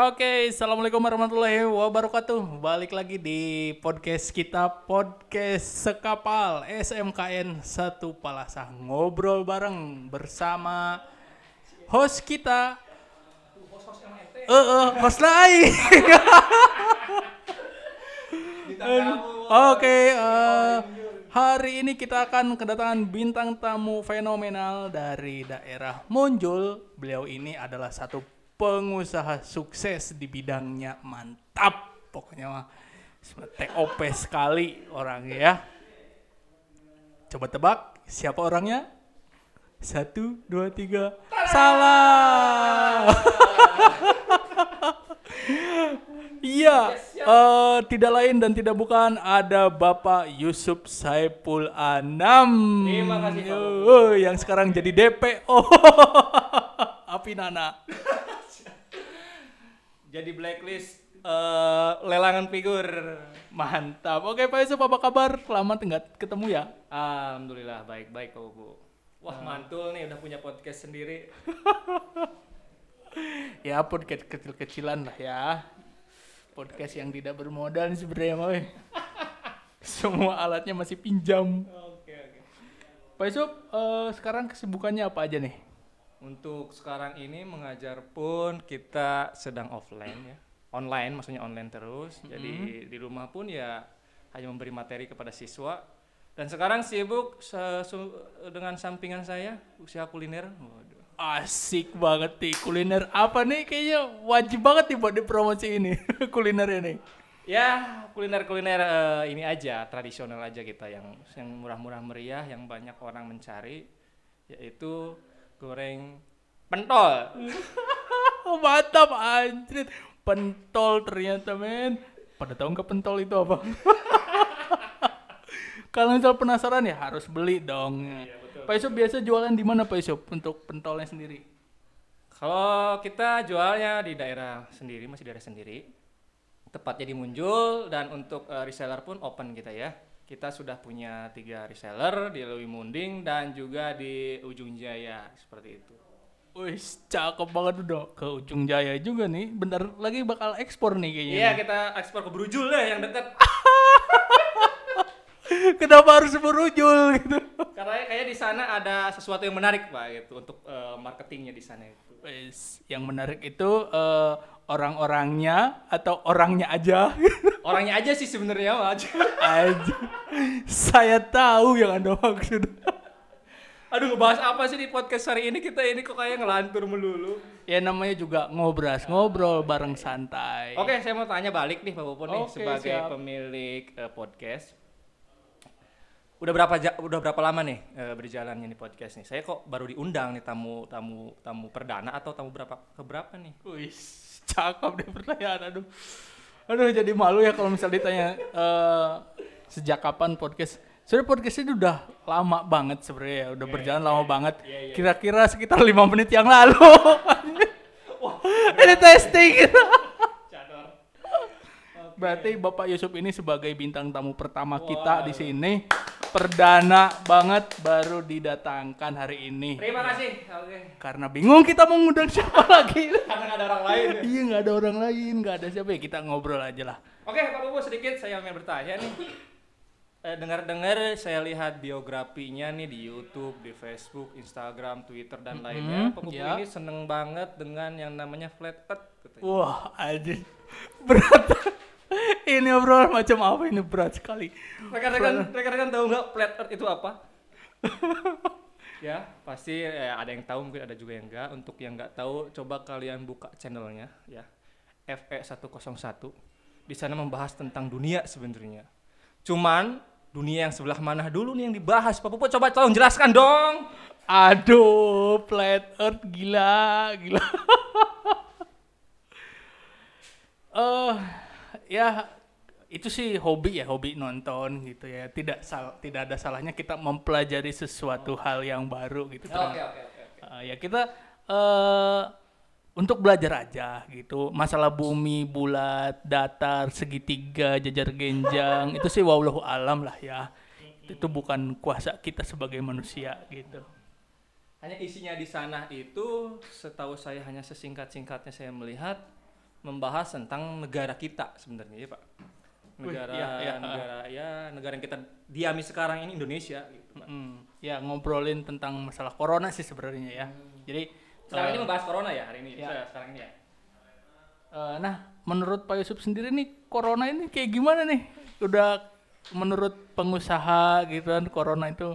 Oke, assalamualaikum warahmatullahi wabarakatuh. Balik lagi di podcast kita, podcast sekapal SMKN satu Palasah ngobrol bareng bersama host kita. Eh, uh, host lain. Oke, eh, hari ini kita akan kedatangan bintang tamu fenomenal dari daerah Monjol. Beliau ini adalah satu pengusaha sukses di bidangnya mantap pokoknya mah TOP sekali orangnya ya coba tebak siapa orangnya satu dua tiga salah Iya, uh, tidak lain dan tidak bukan ada Bapak Yusuf Saipul Anam. Terima kasih Pak. Uh, yang sekarang jadi DPO. Api Nana. Jadi blacklist eh, lelangan figur. Mantap. Oke Pak Yusuf apa kabar? Lama nggak ketemu ya? Alhamdulillah baik-baik Pak Bu. Wah mantul nih udah punya podcast sendiri. Ya podcast kecil-kecilan lah ya. Podcast yang tidak bermodal nih sebenarnya Pak. Semua alatnya masih pinjam. Oke oke. Pak Yusuf, eh, sekarang kesibukannya apa aja nih? Untuk sekarang ini mengajar pun kita sedang offline ya. Online maksudnya online terus. Jadi di rumah pun ya hanya memberi materi kepada siswa. Dan sekarang sibuk se- dengan sampingan saya usaha kuliner. Waduh. Asik banget nih kuliner apa nih kayaknya wajib banget nih buat dipromosi ini kuliner ini. Ya, kuliner-kuliner eh, ini aja, tradisional aja kita yang yang murah-murah meriah yang banyak orang mencari yaitu goreng pentol. Mantap anjrit. Pentol ternyata men. Pada tahu nggak pentol itu apa? Kalau misal penasaran ya harus beli dong. Pak Yusuf biasa jualan di mana Pak Yusuf untuk pentolnya sendiri? Kalau kita jualnya di daerah sendiri, masih daerah sendiri. Tepatnya di Munjul dan untuk eh, reseller pun open kita ya. Kita sudah punya tiga reseller di Lewi Munding dan juga di Ujung Jaya seperti itu. Wih, cakep banget udah ke ujung jaya juga nih. Bentar lagi bakal ekspor nih kayaknya. Iya, kita ekspor ke Brujul lah yang dekat. Kenapa harus berujul gitu? Karena kayaknya di sana ada sesuatu yang menarik Pak gitu untuk eh, marketingnya di sana itu. Yang menarik itu eh, orang-orangnya atau orangnya aja. Orangnya aja sih sebenarnya Pak. aja. Saya tahu yang Anda maksud. Aduh ngebahas apa sih di podcast hari ini kita ini kok kayak ngelantur melulu. ya namanya juga ngobras, ngobrol bareng santai. Oke, saya mau tanya balik nih Pak Pupun nih Oke, sebagai siap. pemilik eh, podcast. Udah berapa ja- udah berapa lama nih eh, berjalannya nih podcast nih? Saya kok baru diundang nih tamu tamu tamu perdana atau tamu berapa keberapa nih? Wih, cakep deh pertanyaan. Aduh, aduh jadi malu ya kalau misal ditanya eh, sejak kapan podcast. Sebenarnya podcast ini udah lama banget sebenarnya ya, udah berjalan lama banget. Kira-kira sekitar lima menit yang lalu. ini testing. Berarti Bapak Yusuf ini sebagai bintang tamu pertama kita di sini. Perdana banget baru didatangkan hari ini. Terima kasih. Oke. Karena bingung kita mau ngundang siapa lagi. Karena nggak ada orang lain. ya. iya nggak ada orang lain, nggak ada siapa ya kita ngobrol aja lah. Oke, Pak Pupu sedikit saya mau bertanya nih. Eh, dengar-dengar saya lihat biografinya nih di YouTube, di Facebook, Instagram, Twitter dan lainnya. Pak Pupu ya. ini seneng banget dengan yang namanya flat earth. katanya. Wah, aja berat. Ini obrolan macam apa ini berat sekali. Rekan-rekan rekan-rekan tahu nggak flat earth itu apa? ya, pasti ya, ada yang tahu mungkin ada juga yang enggak. Untuk yang nggak tahu, coba kalian buka channelnya ya. FE101. Di sana membahas tentang dunia sebenarnya. Cuman dunia yang sebelah mana dulu nih yang dibahas? Pak Pupu coba tolong jelaskan dong. Aduh, flat earth gila, gila. Eh, ya itu sih hobi ya, hobi nonton gitu ya. Tidak sal tidak ada salahnya kita mempelajari sesuatu hal yang baru gitu. oke oke. Eh, ya kita eh untuk belajar aja gitu. Masalah bumi, bulat, datar, segitiga, jajar genjang itu sih wallahu alam lah ya. Itu bukan kuasa kita sebagai manusia gitu. Hanya isinya di sana itu setahu saya hanya sesingkat-singkatnya saya melihat membahas tentang negara kita sebenarnya ya Pak. Wih, Negara iya, iya, negara ya negara yang kita diami sekarang ini Indonesia gitu Pak. Mm, ya ngobrolin tentang masalah corona sih sebenarnya ya. Jadi Sekarang eh, ini membahas corona ya hari ini. Ya. Saya sekarang ini ya. eh, nah menurut Pak Yusuf sendiri nih corona ini kayak gimana nih? Udah menurut pengusaha gitu kan corona itu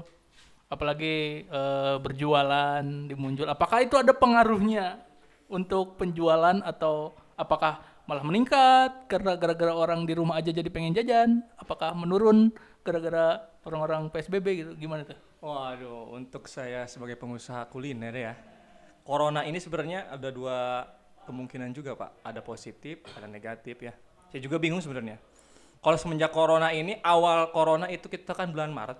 apalagi eh, berjualan di Muncul apakah itu ada pengaruhnya untuk penjualan atau apakah malah meningkat karena gara-gara orang di rumah aja jadi pengen jajan. Apakah menurun gara-gara orang-orang PSBB gitu? Gimana tuh? Waduh, untuk saya sebagai pengusaha kuliner ya, corona ini sebenarnya ada dua kemungkinan juga pak, ada positif, ada negatif ya. Saya juga bingung sebenarnya. Kalau semenjak corona ini, awal corona itu kita kan bulan Maret,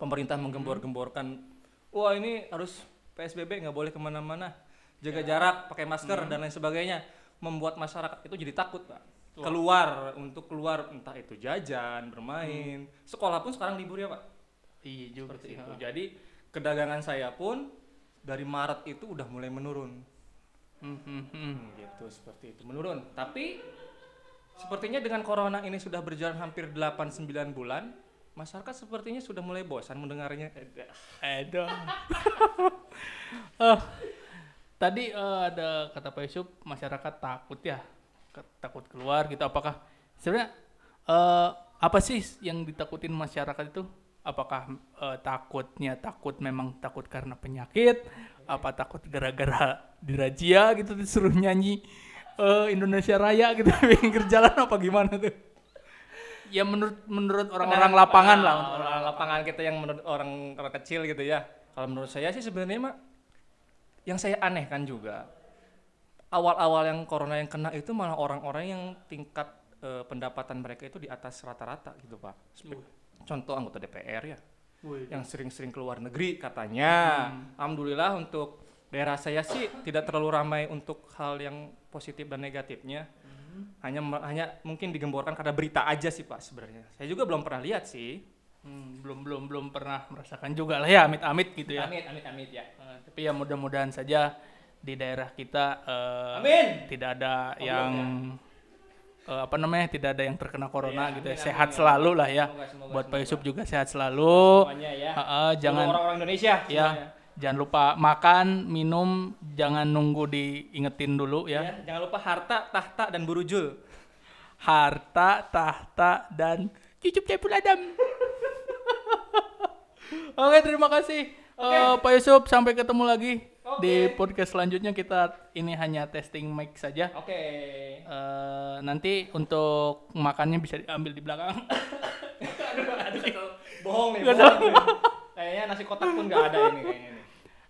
pemerintah menggembor-gemborkan, wah ini harus PSBB nggak boleh ke mana-mana, jaga jarak, pakai masker dan lain sebagainya, membuat masyarakat itu jadi takut pak. Keluar untuk keluar entah itu jajan, bermain, sekolah pun sekarang libur ya pak iya juga seperti itu. Jadi kedagangan saya pun dari Maret itu udah mulai menurun. Hmm, hmm, hmm. Hmm, gitu seperti itu menurun. Tapi sepertinya dengan corona ini sudah berjalan hampir 8 9 bulan, masyarakat sepertinya sudah mulai bosan mendengarnya. Aduh. Eh, tadi eh, ada kata Pak Yusuf masyarakat takut ya, takut keluar gitu. Apakah sebenarnya eh, apa sih yang ditakutin masyarakat itu? Apakah eh, takutnya takut memang takut karena penyakit? Apa takut gara-gara dirazia gitu disuruh nyanyi eh, Indonesia Raya gitu pinggir jalan apa gimana tuh? Ya menurut menurut orang-orang lapangan lah. ah, untuk orang lapangan kita yang menurut orang orang kecil gitu ya. Kalau menurut saya sih sebenarnya mak yang saya anehkan juga awal-awal yang corona yang kena itu malah orang-orang yang tingkat eh, pendapatan mereka itu di atas rata-rata gitu pak. Spe- Contoh anggota DPR ya, Wih. yang sering-sering keluar negeri katanya. Alhamdulillah untuk daerah saya sih tidak terlalu ramai untuk hal yang positif dan negatifnya. Hanya hanya mungkin digemborkan karena berita aja sih pak sebenarnya. Saya juga belum pernah lihat sih. Hmm, belum belum belum pernah merasakan juga lah ya amit-amit gitu ya. Amit amit amit ya. Eh, tapi ya mudah-mudahan saja di daerah kita eh, Amin. tidak ada Oh, yang eh, apa namanya tidak ada yang terkena corona Iya, gitu ya. amin, Sehat amin, selalu lah ya. Semoga, semoga, Buat Pak. Yusuf juga sehat selalu. Semuanya ya. Heeh, Seluruh jangan orang-orang Indonesia. ya semuanya. jangan lupa makan, minum, jangan nunggu diingetin dulu ya. Ya, Jangan lupa harta, tahta dan burujul. Harta, tahta dan cucup Saiful Adam. Oke, terima kasih eh, Pak Yusuf. Sampai ketemu lagi di Oke. podcast selanjutnya. Kita ini hanya testing mic saja. Oke. Eh, nanti untuk makannya bisa diambil di belakang. aduh, aduh, aduh. bohong nih, bohong nih. Kayaknya nasi kotak pun nggak ada ini kayaknya nih.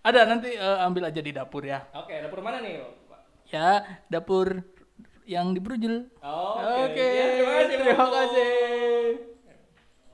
Ada nanti eh, ambil aja di dapur ya. Oke, dapur mana nih? Pak? Ya, dapur yang di Brujul. Oh, Oke, Ya, terima kasih. terima kasih.